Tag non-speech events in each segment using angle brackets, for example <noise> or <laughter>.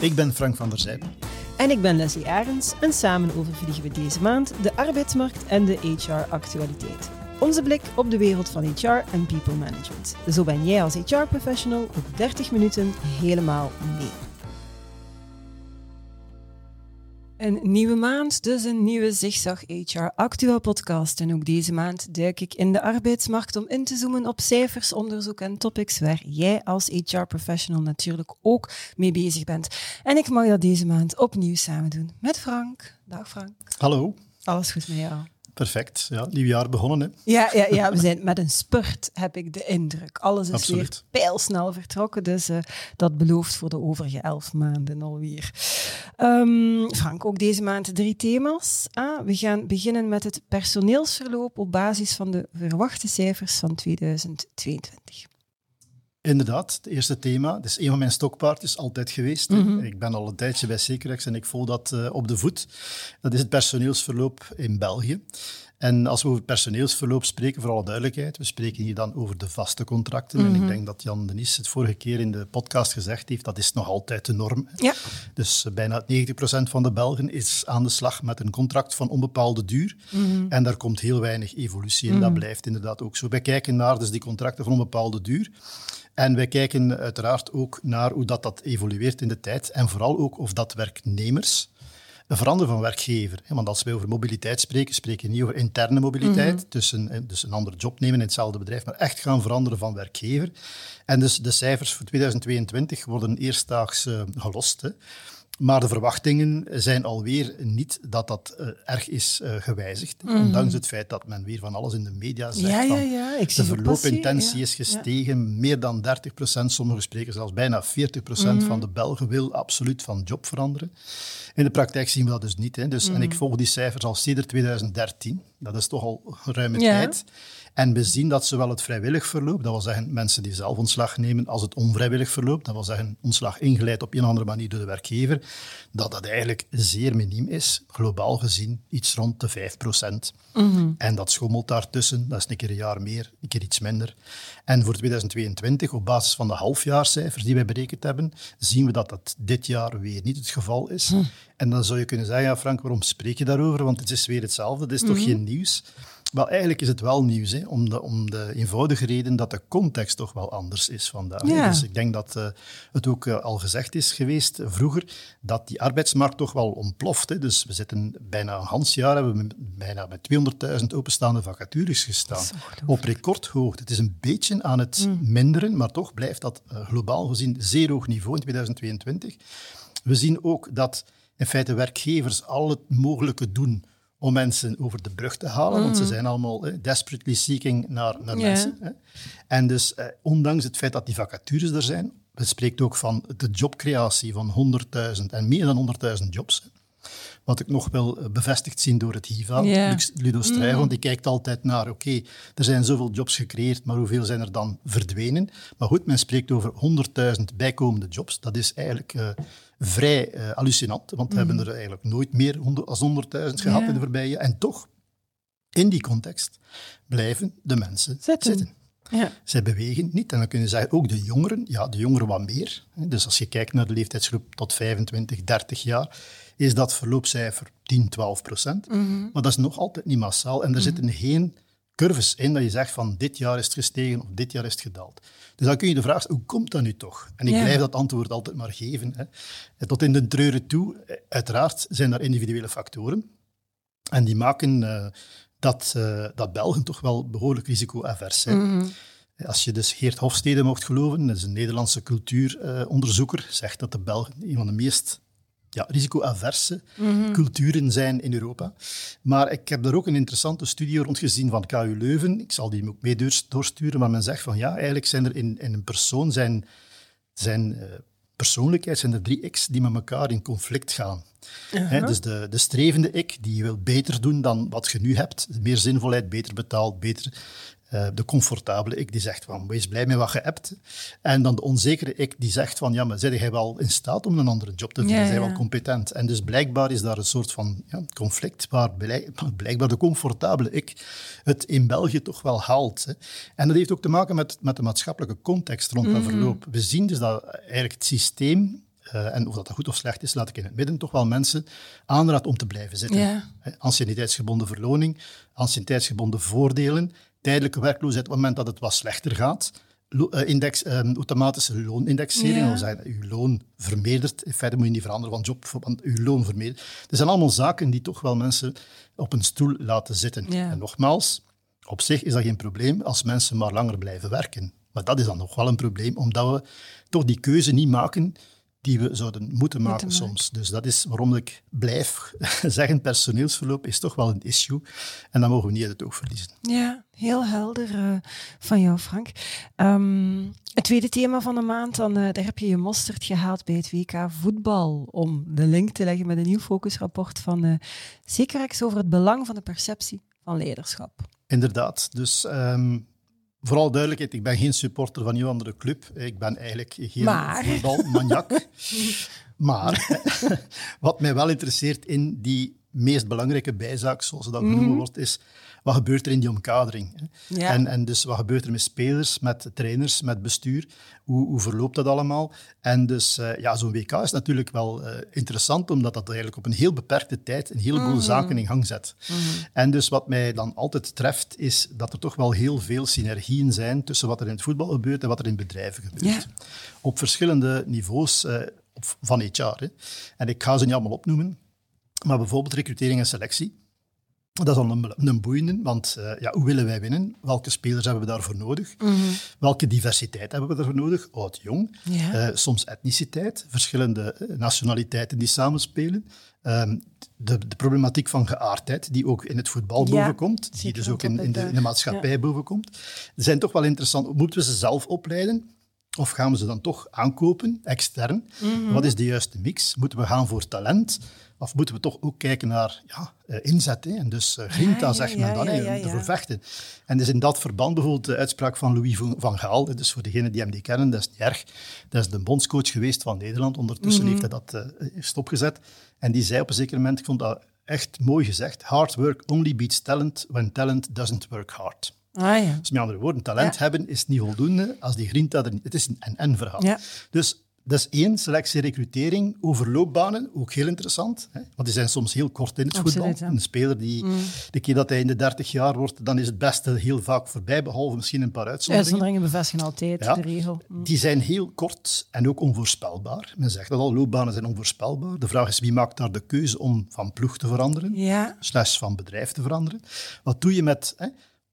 Ik ben Frank van der Zijpen. En ik ben Leslie Arends en samen overvliegen we deze maand de arbeidsmarkt en de HR-actualiteit. Onze blik op de wereld van HR en people management. Zo ben jij als HR-professional op 30 minuten helemaal mee. Een nieuwe maand, dus een nieuwe Zigzag HR Actueel podcast. En ook deze maand duik ik in de arbeidsmarkt om in te zoomen op cijfers, onderzoek en topics waar jij als HR-professional natuurlijk ook mee bezig bent. En ik mag dat deze maand opnieuw samen doen met Frank. Dag Frank. Hallo. Alles goed met jou? Perfect. Ja, nieuw jaar begonnen. Hè? Ja, ja, ja, we zijn met een spurt, heb ik de indruk. Alles is Absoluut. weer pijlsnel vertrokken, dus uh, dat belooft voor de overige elf maanden alweer. Um, Frank, ook deze maand drie thema's. Ah, we gaan beginnen met het personeelsverloop op basis van de verwachte cijfers van 2022. Inderdaad, het eerste thema. Het is een van mijn stokpaardjes, altijd geweest. Mhm. Ik ben al een tijdje bij Securex en ik voel dat uh, op de voet. Dat is het personeelsverloop in België. En als we over personeelsverloop spreken, voor alle duidelijkheid, we spreken hier dan over de vaste contracten. En ik mhm. denk dat Jan Denis het vorige keer in de podcast gezegd heeft, dat is nog altijd de norm. Ja. Dus uh, bijna 90% van de Belgen is aan de slag met een contract van onbepaalde duur. Mhm. En daar komt heel weinig evolutie in. Dat blijft inderdaad ook zo. Wij kijken naar dus die contracten van onbepaalde duur. En wij kijken uiteraard ook naar hoe dat, dat evolueert in de tijd en vooral ook of dat werknemers veranderen van werkgever. Want als wij over mobiliteit spreken, spreken we niet over interne mobiliteit, mm dus, een, dus een andere job nemen in hetzelfde bedrijf, maar echt gaan veranderen van werkgever. En dus de cijfers voor 2022 worden eerstdaags uh, gelost. Hè. Maar de verwachtingen zijn alweer niet dat dat uh, erg is uh, gewijzigd. Mm Ondanks het feit dat men weer van alles in de media zegt. Ja, ja, ja. Ik de verloopintentie is gestegen, meer dan 30 procent. Sommige sprekers zelfs bijna 40 procent mm van de Belgen wil absoluut van job veranderen. In de praktijk zien we dat dus niet. Hè. Dus, En ik mhm. volg die cijfers al sinds 2013. Dat is toch al ruime tijd. En we zien dat zowel het vrijwillig verloop, dat wil zeggen mensen die zelf ontslag nemen, als het onvrijwillig verloop, dat wil zeggen ontslag ingeleid op een of andere manier door de werkgever, dat dat eigenlijk zeer miniem is, globaal gezien iets rond de 5 procent. Mhm. En dat schommelt daartussen, dat is een keer een jaar meer, een keer iets minder. En voor 2022, op basis van de halfjaarcijfers die wij berekend hebben, zien we dat dat dit jaar weer niet het geval is. Hm. En dan zou je kunnen zeggen, ja Frank, waarom spreek je daarover? Want het is weer hetzelfde, het is toch mhm. geen nieuws? Wel, eigenlijk is het wel nieuws, hè, om, de, om de eenvoudige reden dat de context toch wel anders is vandaag. Dus ik denk dat uh, het ook uh, al gezegd is geweest uh, vroeger, dat die arbeidsmarkt toch wel ontploft. Hè. Dus we zitten bijna een half jaar, hebben we bijna met 200.000 openstaande vacatures gestaan. Op recordhoogte. Het is een beetje aan het mm. minderen, maar toch blijft dat globaal gezien zeer hoog niveau in 2022. We zien ook dat in feite werkgevers al het mogelijke doen om mensen over de brug te halen, want ze mm. zijn allemaal eh, desperately seeking naar, naar mensen. Hè. En dus, eh, ondanks het feit dat die vacatures er zijn, het spreekt ook van de jobcreatie van 100.000 en meer dan 100.000 jobs. Wat ik nog wel eh, bevestigd zien door het HIVA, yeah. Ludo Strijl, mm. die kijkt altijd naar, oké, er zijn zoveel jobs gecreëerd, maar hoeveel zijn er dan verdwenen? Maar goed, men spreekt over 100.000 bijkomende jobs. Dat is eigenlijk uh, vrij uh, hallucinant, want we hebben er eigenlijk nooit meer dan 100.000 gehad in de voorbije En toch, in die context, blijven de mensen zitten. zitten. Ja. Zij bewegen niet. En dan kunnen zeggen, ook de jongeren, ja, de jongeren wat meer. Dus als je kijkt naar de leeftijdsgroep tot 25, 30 jaar, is dat verloopcijfer 10, 12 procent. Mhm. Maar dat is nog altijd niet massaal. En er mm zitten geen curves in dat je zegt van dit jaar is het gestegen of dit jaar is het gedaald. Dus dan kun je de vraag stellen, hoe komt dat nu toch? En ik blijf dat antwoord altijd maar geven. Hè. Tot in de treuren toe, eh, uiteraard zijn er individuele factoren. En die maken uh, dat, uh, dat Belgen toch wel behoorlijk risicoavers zijn. Mhm. Als je dus Geert Hofstede mocht geloven, dat is een Nederlandse cultuuronderzoeker, zegt dat de Belgen een van de meest ja, risicoaverse mm culturen zijn in Europa. Maar ik heb daar ook een interessante studie rond gezien van KU Leuven. Ik zal die ook mee doorsturen, maar men zegt van ja, eigenlijk zijn er in, in een persoon zijn, zijn uh, persoonlijkheid zijn er drie X die met elkaar in conflict gaan. dus de, de strevende ik, die wil beter doen dan wat je nu hebt. Meer zinvolheid, beter betaald, beter uh, de comfortabele ik die zegt van wees blij met wat je hebt. En dan de onzekere ik die zegt van ja, maar zit jij wel in staat om een andere job te vinden? Ja, Zijn wel competent? En dus blijkbaar is daar een soort van ja, conflict waar <laughs> blijkbaar de comfortabele ik het in België toch wel haalt. Hè. En dat heeft ook te maken met, met de maatschappelijke context rond mm dat verloop. We zien dus dat eigenlijk het systeem uh, en of dat goed of slecht is, laat ik in het midden toch wel mensen aanraad om te blijven zitten. Ja. Anciëniteitsgebonden verloning, anciëniteitsgebonden voordelen, tijdelijke werkloosheid op het moment dat het wat slechter gaat, eh, index, um, automatische loonindexering, ja. dat uw loon vermeerdert. In feite moet je niet veranderen van job, want uw loon vermeerdert. Er zijn allemaal zaken die toch wel mensen op een stoel laten zitten. En nogmaals, op zich is dat geen probleem als mensen maar langer blijven werken. Maar dat is dan nog wel een probleem, omdat we toch die keuze niet maken die we zouden moeten maken soms. Dus dat is waarom ik blijf <laughs> zeggen, personeelsverloop is toch wel een issue. En dat mogen we niet uit het oog verliezen. Ja, heel helder uh, van jou, Frank. Um, het tweede thema van de maand, dan, uh, daar heb je je mosterd gehaald bij het WK voetbal. Om de link te leggen met een nieuw focusrapport van uh, Zekerex over het belang van de perceptie van leiderschap. Inderdaad. Dus um, Vooral duidelijkheid, ik ben geen supporter van uw andere club. Ik ben eigenlijk geen maar. voetbalmaniak. <laughs> maar <laughs> wat mij wel interesseert in die meest belangrijke bijzaak, zoals dat genoemd mhm. wordt, is wat gebeurt er in die omkadering? Ja. En, en dus wat gebeurt er met spelers, met trainers, met bestuur? Hoe, hoe verloopt dat allemaal? En dus uh, ja, zo'n WK is natuurlijk wel uh, interessant, omdat dat eigenlijk op een heel beperkte tijd een heleboel mm zaken in gang zet. Mm En dus wat mij dan altijd treft, is dat er toch wel heel veel synergieën zijn tussen wat er in het voetbal gebeurt en wat er in bedrijven gebeurt. Ja. Op verschillende niveaus uh, op, van HR. Hè. En ik ga ze niet allemaal opnoemen, maar bijvoorbeeld recrutering en selectie. Dat is al een, een boeiende, want uh, ja, hoe willen wij winnen? Welke spelers hebben we daarvoor nodig? Mm -hmm. Welke diversiteit hebben we daarvoor nodig? Oud, jong. Ja. Uh, soms etniciteit, verschillende eh, nationaliteiten die samenspelen. Um, de, de, problematiek van geaardheid, die ook in het voetbal ja, bovenkomt, die dus ook in, in, de, in de maatschappij ja. bovenkomt. zijn toch wel interessant. Moeten we ze zelf opleiden? Of gaan we ze dan toch aankopen, extern? Mm -hmm. Wat is de juiste mix? Moeten we gaan voor talent? Of moeten we toch ook kijken naar ja, uh, inzet? Hè? En dus uh, grinta, ja, zegt men dan, ja, te vervechten. En dus in dat verband bijvoorbeeld de uitspraak van Louis van Gaal, dus voor degenen die hem niet kennen, dat is niet erg. Dat is de bondscoach geweest van Nederland. Ondertussen Mhm. heeft hij dat uh, stopgezet. En die zei op een zeker moment, ik vond dat echt mooi gezegd, hard work only beats talent when talent doesn't work hard. Ah, ja. Dus met andere woorden, talent hebben is niet voldoende als die grinta er niet... Het is een en-en verhaal. Ja. Dus dat is één, selectie, recrutering, overloopbanen, ook heel interessant. Hè? Want die zijn soms heel kort in het Absoluut, voetbal. Een speler die, de keer dat hij in de 30 jaar wordt, dan is het beste heel vaak voorbij, behalve misschien een paar uitzonderingen. Uitzonderingen bevestigen altijd Ja. de regel. Mm. Die zijn heel kort en ook onvoorspelbaar. Men zegt dat al, loopbanen zijn onvoorspelbaar. De vraag is, wie maakt daar de keuze om van ploeg te veranderen? Ja, slash van bedrijf te veranderen. Wat doe je met hè,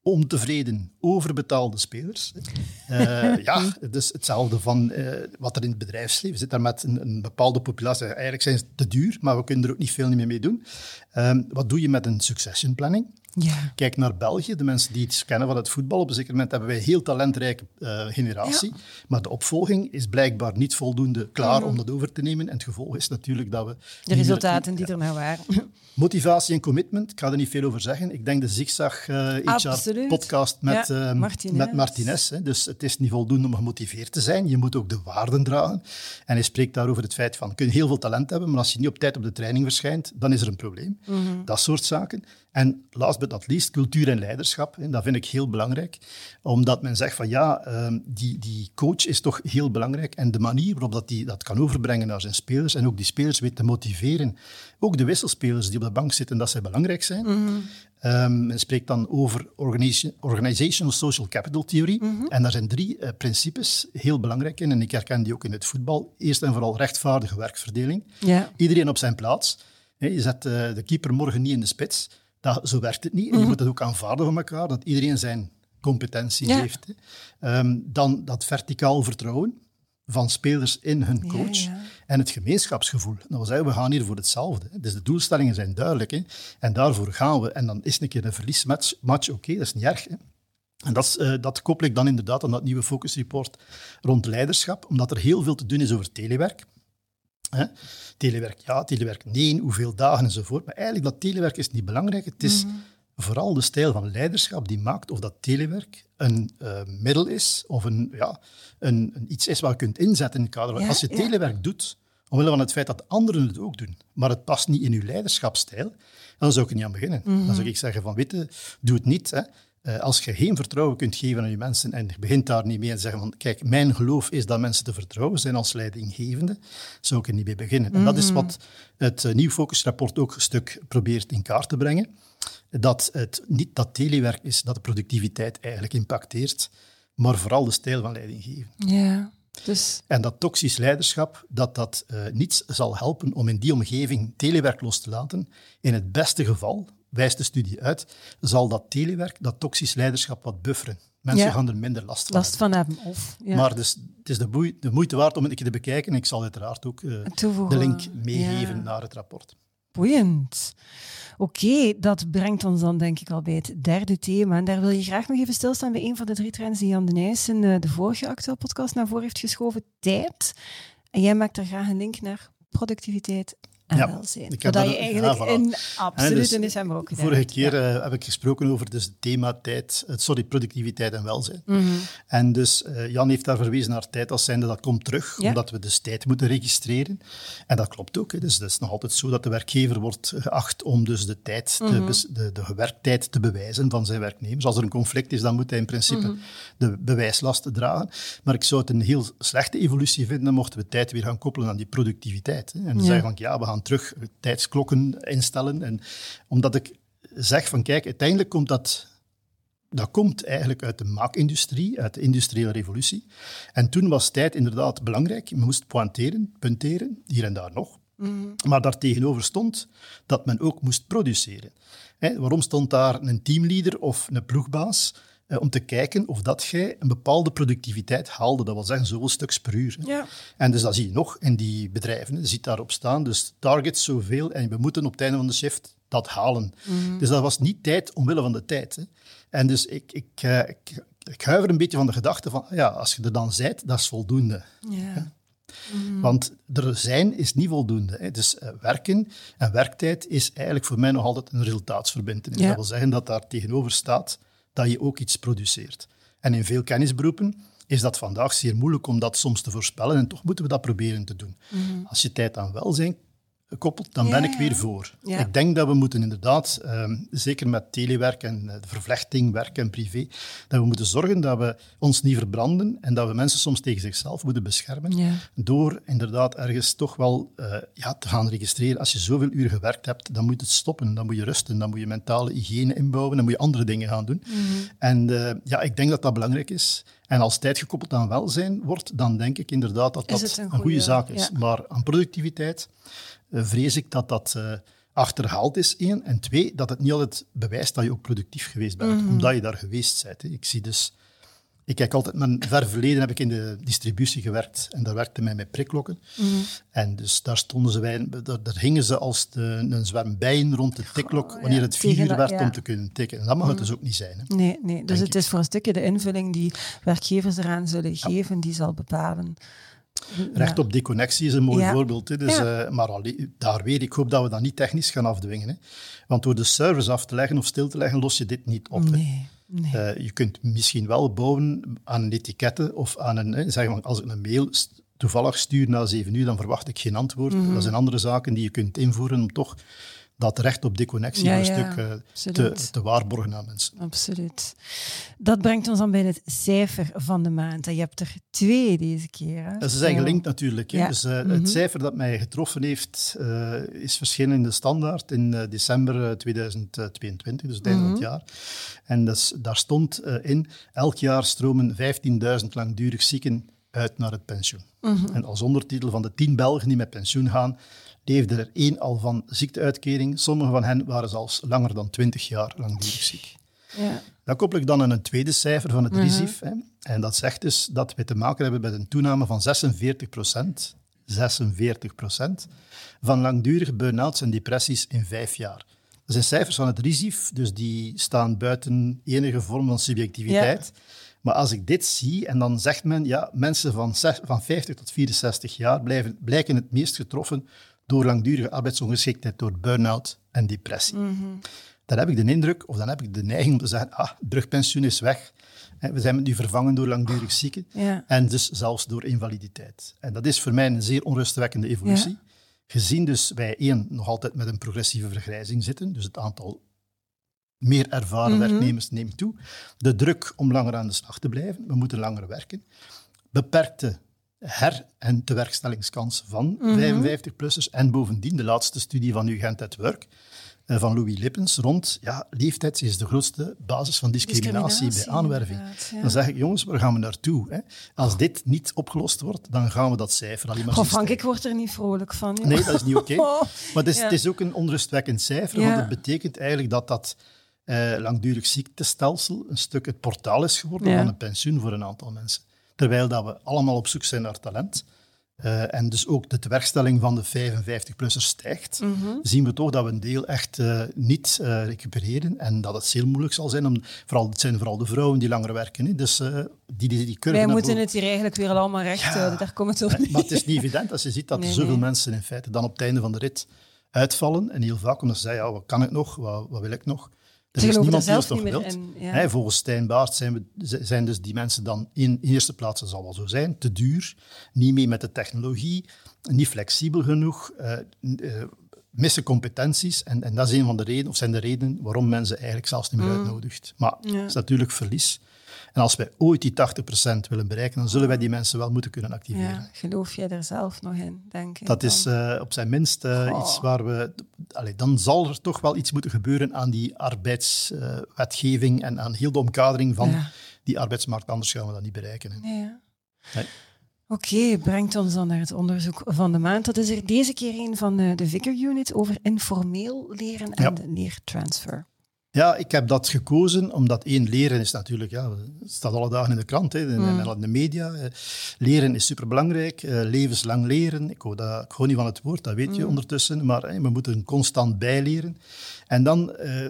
ontevreden, overbetaalde spelers? <laughs> Eh, ja, is hetzelfde van eh, wat er in het bedrijfsleven zit. daar met een, een bepaalde populatie. Eigenlijk zijn ze te duur, maar we kunnen er ook niet veel meer mee doen. Ehm, wat doe je met een succession planning? Ja. Kijk naar België, de mensen die iets kennen van het voetbal. Op een zeker moment hebben wij een heel talentrijke eh, generatie. Maar de opvolging is blijkbaar niet voldoende klaar om dat over te nemen. En het gevolg is natuurlijk dat we... Mhm. De resultaten die er nou waren. <laughs> Motivatie en commitment, ik ga er niet veel over zeggen. Ik denk de Zigzag uh, Absoluut. podcast met, Ja, Martinez. met Martinez. Hè. Dus het is niet voldoende om gemotiveerd te zijn. Je moet ook de waarden dragen. En hij spreekt daarover het feit van, je kunt heel veel talent hebben, maar als je niet op tijd op de training verschijnt, dan is er een probleem. Mhm. Dat soort zaken. En last but not least, cultuur en leiderschap. Hè. Dat vind ik heel belangrijk. Omdat men zegt van, ja, ehm, die, die coach is toch heel belangrijk. En de manier waarop dat hij dat kan overbrengen naar zijn spelers en ook die spelers weet te motiveren. Ook de wisselspelers die op de bank zitten, dat zij belangrijk zijn. Ehm, men spreekt dan over Organizational Social Capital Theory. En daar zijn drie eh, principes heel belangrijk in. En ik herken die ook in het voetbal. Eerst en vooral rechtvaardige werkverdeling. Iedereen op zijn plaats. Je zet eh, de keeper morgen niet in de spits. Dat, zo werkt het niet. En je moet dat ook aanvaarden van elkaar, dat iedereen zijn competenties Ja. heeft. Hè. Ehm, dan dat verticaal vertrouwen van spelers in hun coach. ja. En het gemeenschapsgevoel. Dat wil zeggen, we gaan hier voor hetzelfde. hè. Dus de doelstellingen zijn duidelijk. Hè. En daarvoor gaan we. En dan is een keer een verliesmatch, match, oké, dat is niet erg. Hè. En dat, is, eh, dat koppel ik dan inderdaad aan dat nieuwe focusreport rond leiderschap, omdat er heel veel te doen is over telewerk. Hè? Telewerk ja, telewerk nee, hoeveel dagen enzovoort. Maar eigenlijk dat telewerk is niet belangrijk. Het is vooral de stijl van leiderschap die maakt of dat telewerk een eh, middel is of een, ja, een, een iets is wat je kunt inzetten in het kader. Ja, Als je ja. telewerk doet, omwille van het feit dat anderen het ook doen, maar het past niet in je leiderschapsstijl, dan zou ik er niet aan beginnen. Dan zou ik zeggen van, weet je, doe het niet. Hè. Eh, als je geen vertrouwen kunt geven aan je mensen en je begint daar niet mee en zeggen van kijk, mijn geloof is dat mensen te vertrouwen zijn als leidinggevende, zou ik er niet mee beginnen. En dat is wat het uh, Nieuw Focusrapport ook een stuk probeert in kaart te brengen. Dat het niet dat telewerk is dat de productiviteit eigenlijk impacteert, maar vooral de stijl van leidinggeven. Ja. Dus... En dat toxisch leiderschap, dat dat uh, niets zal helpen om in die omgeving telewerk los te laten. In het beste geval, wijst de studie uit, zal dat telewerk, dat toxisch leiderschap wat bufferen. Mensen gaan er minder last van last hebben. Van hebben of, ja. Maar dus, het is de, boei, de, moeite waard om het een keer te bekijken. Ik zal uiteraard ook uh, de link meegeven naar het rapport. Boeiend. Oké, dat brengt ons dan denk ik al bij het derde thema. En daar wil je graag nog even stilstaan bij een van de drie trends die Jan de Nijs in de vorige actueel podcast naar voren heeft geschoven. Tijd. En jij maakt er graag een link naar productiviteit en ja, welzijn. Dat je eigenlijk in absoluut dus in december ook gedaan Vorige keer uh, heb ik gesproken over dus het thema tijd, uh, sorry, productiviteit en welzijn. Mm -hmm. En dus uh, Jan heeft daar verwezen naar tijd als zijnde dat komt terug, ja. omdat we dus tijd moeten registreren. En dat klopt ook. Hè. Dus het is nog altijd zo dat de werkgever wordt geacht om dus de tijd, mm -hmm. de, de, de gewerktijd te bewijzen van zijn werknemers. Als er een conflict is, dan moet hij in principe mm -hmm. de bewijslast dragen. Maar ik zou het een heel slechte evolutie vinden mochten we tijd weer gaan koppelen aan die productiviteit. Hè. En dan zeggen van ja, we gaan terug tijdsklokken instellen. En omdat ik zeg van kijk, uiteindelijk komt dat, dat komt eigenlijk uit de maakindustrie, uit de industriële revolutie. En toen was tijd inderdaad belangrijk. Je moest pointeren, punteren, hier en daar nog. Mm. Maar daartegenover stond dat men ook moest produceren. waarom stond daar een teamleader of een ploegbaas? Eh, om te kijken of dat jij een bepaalde productiviteit haalde. Dat wil zeggen, zoveel stuks per uur. Ja. En dus dat zie je nog in die bedrijven. Je ziet daarop staan, dus target zoveel en we moeten op het einde van de shift dat halen. Mhm. Dus dat was niet tijd omwille van de tijd. Hè. En dus ik, ik, uh, ik, ik huiver een beetje van de gedachte van, ja, als je er dan zijt, dat is voldoende. Ja. Mhm. Want er zijn is niet voldoende. Hè. Dus uh, werken en werktijd is eigenlijk voor mij nog altijd een resultaatsverbindenis. Ja. Dat wil zeggen dat daar tegenover staat dat je ook iets produceert. En in veel kennisberoepen is dat vandaag zeer moeilijk om dat soms te voorspellen en toch moeten we dat proberen te doen. Mhm. Als je tijd aan welzijn koppelt, dan ben ik weer voor. Ik denk dat we moeten inderdaad, ehm, zeker met telewerk en eh, de vervlechting, werk en privé, dat we moeten zorgen dat we ons niet verbranden en dat we mensen soms tegen zichzelf moeten beschermen door inderdaad ergens toch wel uh, ja, te gaan registreren. Als je zoveel uur gewerkt hebt, dan moet het stoppen, dan moet je rusten, dan moet je mentale hygiëne inbouwen, dan moet je andere dingen gaan doen. Mhm. En uh, ja, ik denk dat dat belangrijk is. En als tijd gekoppeld aan welzijn wordt, dan denk ik inderdaad dat dat een, goede zaak is. Maar aan productiviteit eh, vrees ik dat dat uh, achterhaald is, één. En twee, dat het niet altijd bewijst dat je ook productief geweest bent, mhm. omdat je daar geweest bent. Hè. Ik zie dus... Ik kijk altijd, mijn ver verleden heb ik in de distributie gewerkt en daar werkte mij met prikklokken. Mhm. En dus daar stonden ze bij, daar, daar hingen ze als de, een zwerm bijen rond de tikklok wanneer het vier uur werd om te kunnen tikken. En dat mag het mhm. dus ook niet zijn. Hè. Nee, nee. dus het is voor een stukje de invulling die werkgevers eraan zullen geven, die zal bepalen Recht op deconnectie is een mooi voorbeeld. Hè. Dus, uh, maar allee, daar weer, ik hoop dat we dat niet technisch gaan afdwingen. Hè. Want door de service af te leggen of stil te leggen, los je dit niet op. Nee. Nee. Uh, je kunt misschien wel bouwen aan een etiketten of aan een... Hè, zeg maar, als ik een mail toevallig stuur na zeven uur, dan verwacht ik geen antwoord. Mm -hmm. Dat zijn andere zaken die je kunt invoeren om toch dat recht op deconnectie ja, een stuk uh, te, te, waarborgen aan mensen. Absoluut. Dat brengt ons dan bij het cijfer van de maand. Je hebt er twee deze keer. Hè? Ze zijn gelinkt natuurlijk. Hè? Dus, uh, mm -hmm. Het mhm. cijfer dat mij getroffen heeft, uh, is verschenen in de standaard in december 2022, dus het einde mm -hmm. van het mhm. jaar. En dus, daar stond in, elk jaar stromen 15.000 langdurig zieken uit naar het pensioen. Mm -hmm. En als ondertitel van de 10 Belgen die met pensioen gaan, leefde er één al van ziekteuitkering. Sommige van hen waren zelfs langer dan 20 jaar langdurig ziek. Ja. Dan koppel ik dan aan een tweede cijfer van het mm RISIF. Hè. En dat zegt dus dat we te maken hebben met een toename van 46 procent. 46 procent van langdurige burn-outs en depressies in vijf jaar. Dat zijn cijfers van het RISIF, dus die staan buiten enige vorm van subjectiviteit. Maar als ik dit zie en dan zegt men, ja, mensen van, van 50 tot 64 jaar blijven, blijken het meest getroffen door langdurige arbeidsongeschiktheid, door burn-out en depressie. Mm Dan heb ik de indruk, of dan heb ik de neiging om te zeggen, ah, brugpensioen is weg. We zijn nu vervangen door langdurig zieken en dus zelfs door invaliditeit. En dat is voor mij een zeer onrustwekkende evolutie. Gezien dus wij één nog altijd met een progressieve vergrijzing zitten, dus het aantal meer ervaren mhm. werknemers neemt toe. De druk om langer aan de slag te blijven, we moeten langer werken. Beperkte her- en tewerkstellingskansen van 55-plussers. En bovendien de laatste studie van UGent at Work eh, van Louis Lippens rond ja, leeftijd is de grootste basis van discriminatie, bij aanwerving. Dan zeg ik, jongens, waar gaan we naartoe? Hè? Als dit niet opgelost wordt, dan gaan we dat cijfer alleen maar Goh, Frank, ik word er niet vrolijk van. Nee, dat is niet oké. <laughs> Maar het is, het is, ook een onrustwekkend cijfer, want het betekent eigenlijk dat dat eh, langdurig ziektestelsel een stuk het portaal is geworden van een pensioen voor een aantal mensen. Terwijl dat we allemaal op zoek zijn naar talent. Uh, en dus ook de tewerkstelling van de 55-plussers stijgt, mm zien we toch dat we een deel echt uh, niet uh, recupereren en dat het heel moeilijk zal zijn. Om, vooral, het zijn vooral de vrouwen die langer werken. Hè. Dus die, die, die Wij moeten het hier eigenlijk weer allemaal recht houden, daar komt het op Maar het is niet evident als je ziet dat er zoveel mensen in feite dan op het einde van de rit uitvallen. En heel vaak omdat ze zeggen, ja, wat kan ik nog, wat, wat wil ik nog? Er is niemand die ons nog wilt. Ja. volgens Stijn Baart zijn, we, zijn dus die mensen dan in, eerste plaats, dat zal wel zo zijn, te duur, niet mee met de technologie, niet flexibel genoeg, uh, uh, missen competenties. En, en dat is een van de redenen, of zijn de redenen waarom men ze eigenlijk zelfs niet meer mm. uitnodigt. Maar het is natuurlijk verlies. En als wij ooit die 80% willen bereiken, dan zullen wij die mensen wel moeten kunnen activeren. Ja, geloof jij er zelf nog in, denk ik? Dat is uh, op zijn minst uh, iets waar we... Allez, dan zal er toch wel iets moeten gebeuren aan die arbeidswetgeving en aan heel de omkadering van die arbeidsmarkt. Anders gaan we dat niet bereiken. Ja. Nee. Oké, brengt ons dan naar het onderzoek van de maand. Dat is er deze keer een van de, de Vicar Unit over informeel leren en ja. leertransfer. Ja, ik heb dat gekozen omdat één, leren is natuurlijk, ja, het staat alle dagen in de krant, hè, in, mm. in de media. Leren is superbelangrijk, uh, levenslang leren. Ik hou, dat, ik hou niet van het woord, dat weet je mm. ondertussen, maar we moeten constant bijleren. En dan uh,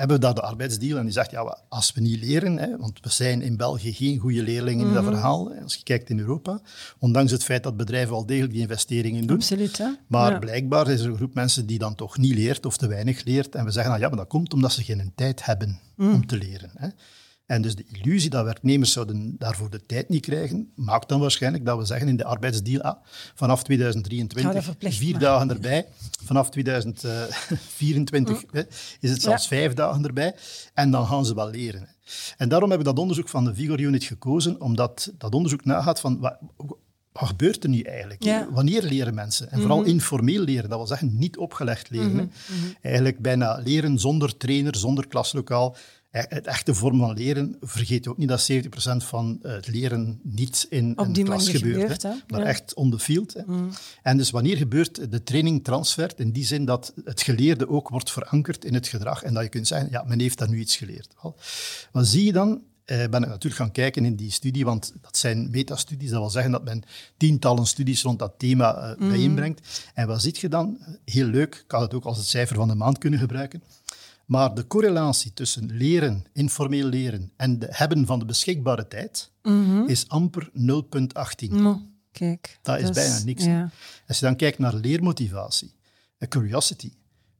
hebben we daar de arbeidsdeal en die zegt, ja, als we niet leren, hè, want we zijn in België geen goede leerlingen in dat mhm. verhaal, als je kijkt in Europa, ondanks het feit dat bedrijven al degelijk die investeringen doen. Absoluut, hè? Maar blijkbaar is er een groep mensen die dan toch niet leert of te weinig leert. En we zeggen, nou, ja, maar dat komt omdat ze geen tijd hebben mhm. om te leren. Hè. En dus de illusie dat werknemers zouden daarvoor de tijd niet krijgen, maakt dan waarschijnlijk dat we zeggen in de arbeidsdeal, ah, vanaf 2023, vier dagen erbij. Vanaf 2024 <laughs> mm. is het zelfs vijf dagen erbij. En dan gaan ze wel leren. En daarom hebben we dat onderzoek van de Vigor Unit gekozen, omdat dat onderzoek nagaat van... Wat, wat gebeurt er nu eigenlijk? Wanneer leren mensen? En vooral mhm. informeel leren, dat wil zeggen niet opgelegd leren. Mhm. Mhm. Eigenlijk bijna leren zonder trainer, zonder klaslokaal. E-, het echte vorm van leren, vergeet ook niet dat 70% van het leren niet in Op een klas gebeurt, maar echt on the field. Hè. Mm. En dus wanneer gebeurt de training transfert? In die zin dat het geleerde ook wordt verankerd in het gedrag en dat je kunt zeggen, ja, men heeft daar nu iets geleerd. Wat zie je dan? Eh, ben ik natuurlijk gaan kijken in die studie, want dat zijn metastudies. Dat wil zeggen dat men tientallen studies rond dat thema uh, bijeenbrengt. En wat zie je dan? Heel leuk, ik had het ook als het cijfer van de maand kunnen gebruiken. Maar de correlatie tussen leren, informeel leren en de hebben van de beschikbare tijd mhm. is amper 0,18. kijk, dat is bijna niks. Als je dan kijkt naar leermotivatie, curiosity,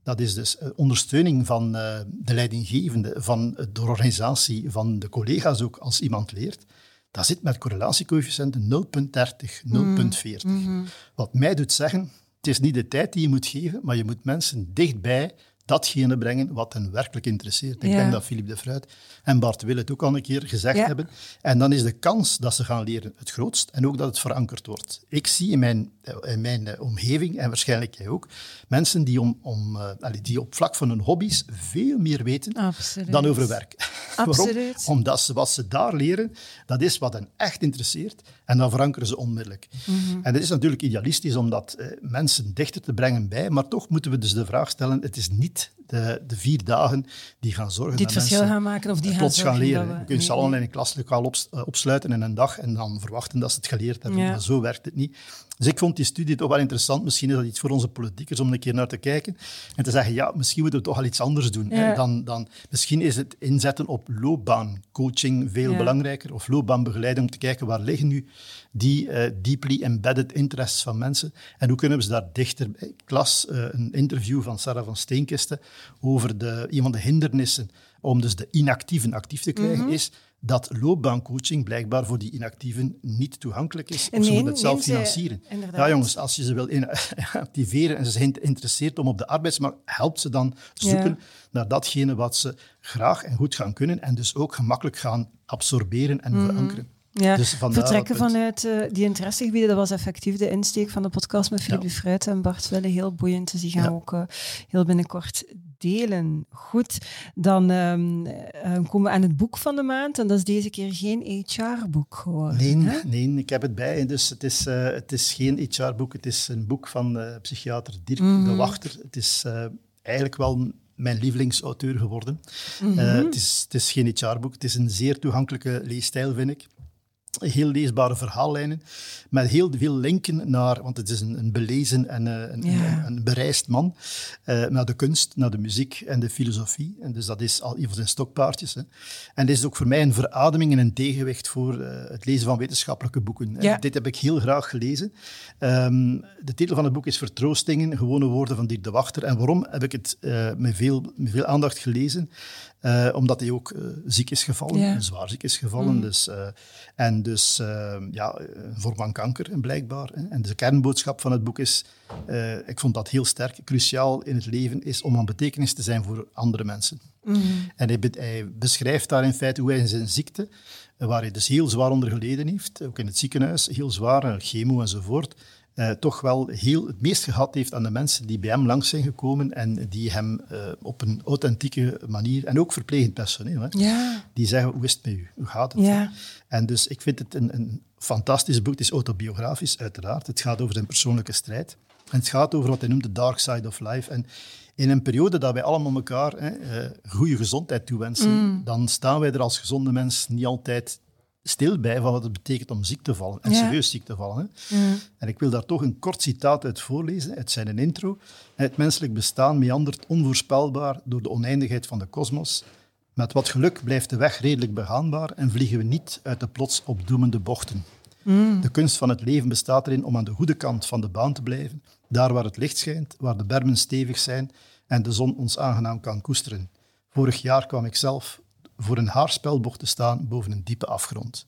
dat is dus eh, ondersteuning van uh, de leidinggevende, van de organisatie, van de collega's ook als iemand leert. Dat zit met correlatiecoëfficiënten 0,30, 0,40. Mm. Wat mij doet zeggen, het is niet de tijd die je moet geven, maar je moet mensen dichtbij datgene brengen wat hen werkelijk interesseert. Ik denk dat Philippe de Fruit en Bart Will het ook al een keer gezegd hebben. En dan is de kans dat ze gaan leren het grootst en ook dat het verankerd wordt. Ik zie in mijn, in mijn eh, omgeving, en waarschijnlijk jij ook, mensen die, om, om, uh, die op vlak van hun hobby's veel meer weten dan over werk. <laughs> Absoluut. Omdat ze, wat ze daar leren, dat is wat hen echt interesseert en dan verankeren ze onmiddellijk. Mhm. En het is natuurlijk idealistisch om dat eh, mensen dichter te brengen bij, maar toch moeten we dus de vraag stellen, het is niet it. De, de vier dagen die gaan zorgen die het verschil mensen gaan maken of die plots gaan, leren. We, je kunt ze allemaal in een klaslokaal op, uh, opsluiten in een dag en dan verwachten dat ze het geleerd hebben. Maar zo werkt het niet. Dus ik vond die studie toch wel interessant. Misschien is dat iets voor onze politiekers om een keer naar te kijken en te zeggen, ja, misschien moeten we toch al iets anders doen. Dan, dan, misschien is het inzetten op loopbaancoaching veel belangrijker, of loopbaanbegeleiding, om te kijken waar liggen nu die uh, deeply embedded interests van mensen en hoe kunnen we ze daar dichter bij. Ik las uh, een interview van Sarah van Steenkisten over de, een van de hindernissen om dus de inactieven actief te krijgen, mhm. is dat loopbaancoaching blijkbaar voor die inactieven niet toegankelijk is. Of ze moeten het zelf financieren. ja, jongens, als je ze wil <laughs> activeren en ze zijn geïnteresseerd om op de arbeidsmarkt, helpt ze dan zoeken naar datgene wat ze graag en goed gaan kunnen en dus ook gemakkelijk gaan absorberen en mhm. verankeren. Ja, dus vertrekken vanuit uh, die interessegebieden, dat was effectief de insteek van de podcast met Philippe ja. en Bart Welle. Heel boeiend, dus die gaan we ook uh, heel binnenkort delen. Goed, dan um, komen we aan het boek van de maand. En dat is deze keer geen HR-boek geworden. Nee, nee, ik heb het bij. Dus het is, uh, het is geen HR-boek. Het is een boek van psychiater Dirk de mhm. Wachter. Het is eigenlijk wel mijn lievelingsauteur geworden. Mm het, is, het is geen HR-boek. Het is een zeer toegankelijke leestijl, vind ik heel leesbare verhaallijnen, met heel veel linken naar, want het is een, een belezen en uh, een, ja. een, bereisd man, uh, naar de kunst, naar de muziek en de filosofie. En dus dat is al een van zijn stokpaardjes. Hè. En dit is ook voor mij een verademing en een tegenwicht voor uh, het lezen van wetenschappelijke boeken. Ja. Dit heb ik heel graag gelezen. Um, de titel van het boek is Vertroostingen, gewone woorden van Dirk de Wachter. En waarom heb ik het met, veel, met veel aandacht gelezen? Omdat hij ook ziek is gevallen, zwaar ziek is gevallen. Mm. Dus, uh, en dus ja, een vorm van kanker blijkbaar. Hè. En de kernboodschap van het boek is, ik vond dat heel sterk, cruciaal in het leven is om van betekenis te zijn voor andere mensen. Mm. En hij, hij, beschrijft daar in feite hoe hij zijn ziekte, waar hij dus heel zwaar onder geleden heeft, ook in het ziekenhuis, heel zwaar, chemo enzovoort, uh, toch wel heel het meest gehad heeft aan de mensen die bij hem langs zijn gekomen en die hem uh, op een authentieke manier, en ook verplegend personeel, hè, ja. die zeggen, hoe is het met u? Hoe gaat het? Ja. En dus ik vind het een, een fantastisch boek. Het is autobiografisch, uiteraard. Het gaat over zijn persoonlijke strijd. En het gaat over wat hij noemt de dark side of life. En in een periode dat wij allemaal elkaar hè, uh, goede gezondheid toewensen, mm. dan staan wij er als gezonde mens niet altijd stil bij van wat het betekent om ziek te vallen. En serieus ziek te vallen. Hè. En ik wil daar toch een kort citaat uit voorlezen, uit zijn intro. Het menselijk bestaan meandert onvoorspelbaar door de oneindigheid van de kosmos. Met wat geluk blijft de weg redelijk begaanbaar en vliegen we niet uit de plots opdoemende bochten. Mm. De kunst van het leven bestaat erin om aan de goede kant van de baan te blijven, daar waar het licht schijnt, waar de bermen stevig zijn en de zon ons aangenaam kan koesteren. Vorig jaar kwam ik zelf voor een haarspelbocht te staan boven een diepe afgrond.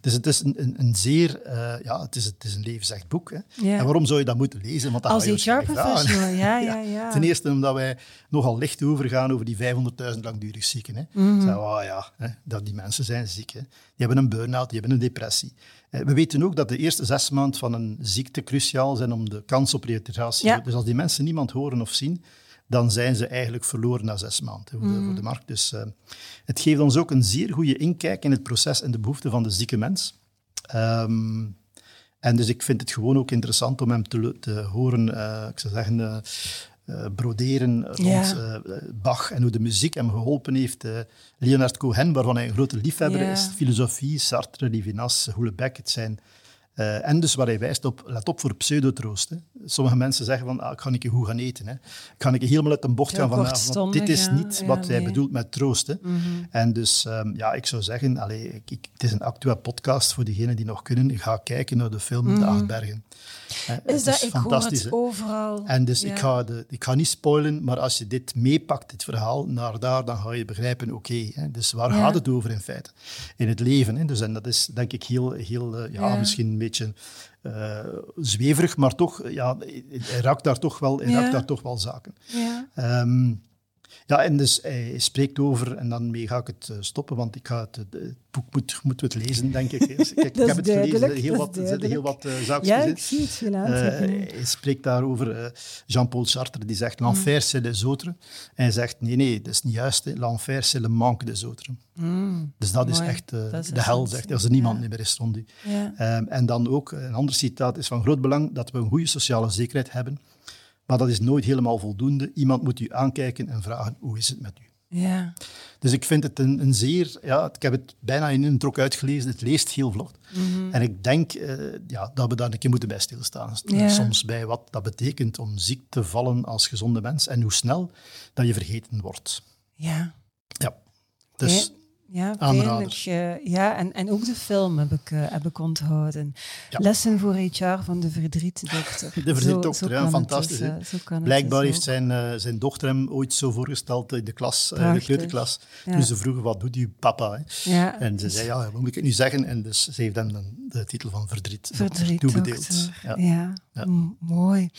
Dus het is een, een, een zeer, uh, ja, het is, het is een levensecht boek. Hè. Ja. En waarom zou je dat moeten lezen? Want dat Als HR-professional, <laughs> ja, ja, ja, Ten eerste omdat wij nogal licht overgaan over die 500.000 langdurig zieken. Hè. Mm -hmm. oh, ja, hè, dat die mensen zijn ziek. Hè. Die hebben een burn-out, die hebben een depressie. Eh, we weten ook dat de eerste zes maanden van een ziekte cruciaal zijn om de kans op reïntegratie. Ja. Dus als die mensen niemand horen of zien, dan zijn ze eigenlijk verloren na zes maanden voor, de, voor de mm. markt. Dus uh, het geeft ons ook een zeer goede inkijk in het proces en de behoeften van de zieke mens. Um, en dus ik vind het gewoon ook interessant om hem te, te horen, uh, ik zou zeggen, uh, uh, broderen rond. Bach en hoe de muziek hem geholpen heeft. Leonard Cohen, waarvan hij een grote liefhebber is, filosofie, Sartre, Levinas, Houellebecq, het zijn uh, en dus waar hij wijst op, let op voor pseudotroost. Sommige mensen zeggen van, ah, ik ga een keer goed gaan eten. Hè. Ik ga een keer helemaal uit een bocht gaan vanavond. Want dit is niet wat hij bedoelt met troost. Hè. Mm -hmm. En dus, um, ja, ik zou zeggen, allez, ik, ik, het is een actuele podcast voor diegenen die nog kunnen. Ga kijken naar de film mm -hmm. De Acht Bergen. Is dat, is ik hoor het overal. En dus ja. ik, ga de, ik ga niet spoilen, maar als je dit meepakt, dit verhaal, naar daar, dan ga je begrijpen, oké, okay, dus waar ja. gaat het over in feite? In het leven. Hè. Dus, en dat is denk ik heel, heel uh, ja, misschien beetje uh, zweverig, maar toch, ja, hij raakt daar toch wel, raakt daar toch wel zaken. Ja. Um, ja, en dus hij spreekt over, en dan mee ga ik het stoppen, want ik ga het, het boek moet, moeten we het lezen, denk ik. Kijk, <laughs> ik heb het gelezen, heel wat, er zitten heel wat uh, zaakjes ja, ik zie het uh, Hij spreekt daarover, uh, Jean-Paul Sartre, die zegt, l'enfer c'est les autres. En hij zegt, nee, nee, dat is niet juist, l'enfer c'est le manque des autres. Mm. Dus dat Mooi. is echt dat is de hel, zegt hij, als er niemand ja. meer is rond u. Ja. Um, en dan ook, een ander citaat is van groot belang, dat we een goede sociale zekerheid hebben, maar dat is nooit helemaal voldoende. Iemand moet u aankijken en vragen, hoe is het met u? Ja. Dus ik vind het een, een, zeer... Ja, ik heb het bijna in een trok uitgelezen. Het leest heel vlot. Mm En ik denk uh, ja, dat we daar een keer moeten bij stilstaan. Ja. Soms bij wat dat betekent om ziek te vallen als gezonde mens. En hoe snel dat je vergeten wordt. Ja. Ja. Dus Ja, pijnlijk. Uh, ja, en, en ook de film heb ik, uh, heb ik onthouden. Lessen voor HR van de verdrietdokter. <laughs> De verdrietdokter, ja, fantastisch. Dus, Blijkbaar heeft zijn, zijn dochter hem ooit zo voorgesteld in de klas, in de kleuterklas. Ja. Dus ze vroegen, wat doet uw papa? Hè? Ja, en ze zei, ja, wat moet ik het nu zeggen? En dus ze heeft hem dan de titel van Verdriet, verdriet toebedeeld. Ja, ja. mooi.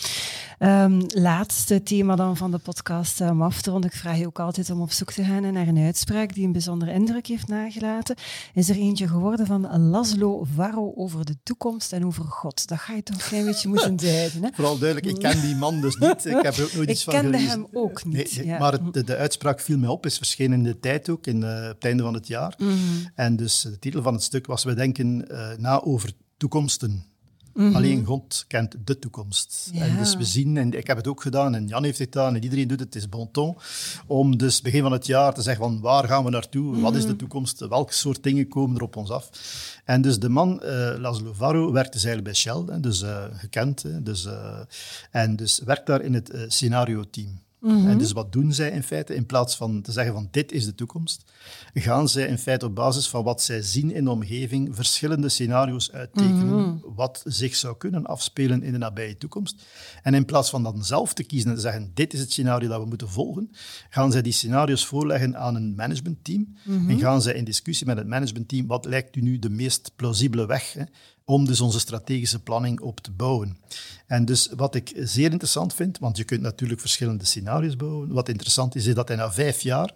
Um, laatste thema dan van de podcast um, af te ronden. Ik vraag je ook altijd om op zoek te gaan naar een uitspraak die een bijzondere indruk heeft nagelaten. Is er eentje geworden van Laszlo Varro over de toekomst en over God. Dat ga je toch een klein beetje moeten <laughs> duiden. Hè? Vooral duidelijk, ik ken die man dus niet. Ik heb er ook nooit iets van gelezen. Ik kende hem ook niet. Nee, Maar de, de, uitspraak viel mij op, is verschenen in de tijd ook, in, uh, op het einde van het jaar. Mm -hmm. En dus de titel van het stuk was, we denken uh, na over toekomsten. Mhm. Alleen God kent de toekomst. En dus we zien, en ik heb het ook gedaan, en Jan heeft het gedaan, en iedereen doet het, het is bon ton, om dus begin van het jaar te zeggen van waar gaan we naartoe, wat is de mhm. toekomst, welke soort dingen komen er op ons af. En dus de man, uh, Laszlo Varro, werkt dus eigenlijk bij Shell, dus uh, gekend, dus, uh, en dus werkt daar in het scenario-team. Mhm. En dus wat doen zij in feite? In plaats van te zeggen van dit is de toekomst, gaan zij in feite op basis van wat zij zien in de omgeving verschillende scenario's uittekenen mhm. wat zich zou kunnen afspelen in de nabije toekomst. En in plaats van dan zelf te kiezen en te zeggen dit is het scenario dat we moeten volgen, gaan zij die scenario's voorleggen aan een managementteam mm en gaan zij in discussie met het managementteam wat lijkt u nu de meest plausibele weg hè, om dus onze strategische planning op te bouwen. En dus wat ik zeer interessant vind, want je kunt natuurlijk verschillende scenario's bouwen. Wat interessant is, is dat hij na vijf jaar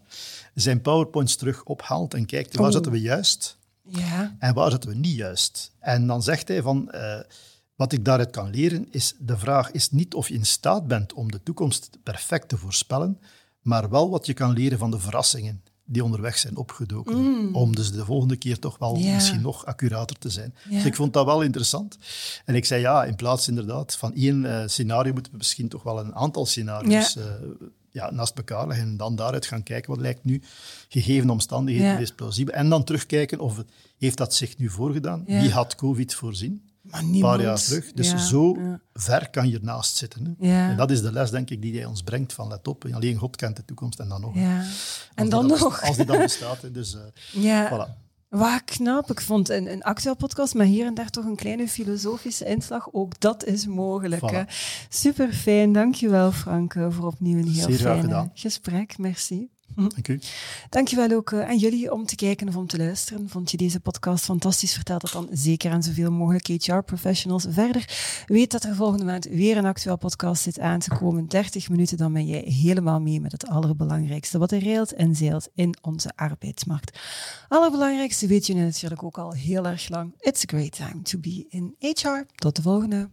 zijn PowerPoints terug ophaalt en kijkt waar oh. zaten we juist ja. en waar zaten we niet juist. En dan zegt hij van, uh, wat ik daaruit kan leren is, de vraag is niet of je in staat bent om de toekomst perfect te voorspellen, maar wel wat je kan leren van de verrassingen die onderweg zijn opgedoken. Mm. Om dus de volgende keer toch wel misschien nog accurater te zijn. Dus ik vond dat wel interessant. En ik zei ja, in plaats inderdaad van één uh, scenario moeten we misschien toch wel een aantal scenario's. Uh, ja, naast elkaar leggen en dan daaruit gaan kijken wat lijkt nu gegeven omstandigheden ja. plausibel. En dan terugkijken of heeft dat zich nu voorgedaan? Wie had COVID voorzien? Maar een paar jaar terug. Dus zo ver kan je ernaast zitten. Hè. En dat is de les, denk ik, die hij ons brengt van let op. Alleen God kent de toekomst en dan nog. Ja. En dan nog. Als die dan bestaat. Hè. Dus uh, ja. voilà. Waar knap. Ik vond een, een actueel podcast, maar hier en daar toch een kleine filosofische inslag. Ook dat is mogelijk. Hè. Super fijn. Dankjewel, Frank, voor opnieuw een heel fijn gesprek. Merci. Hm. Dank u. Dankjewel ook uh, aan jullie om te kijken of om te luisteren. Vond je deze podcast fantastisch? Vertel dat dan zeker aan zoveel mogelijk HR-professionals. Verder weet dat er volgende maand weer een actueel podcast zit aan te komen. 30 minuten, dan ben jij helemaal mee met het allerbelangrijkste wat er reelt en zeilt in onze arbeidsmarkt. Allerbelangrijkste weet je natuurlijk ook al heel erg lang. It's a great time to be in HR. Tot de volgende.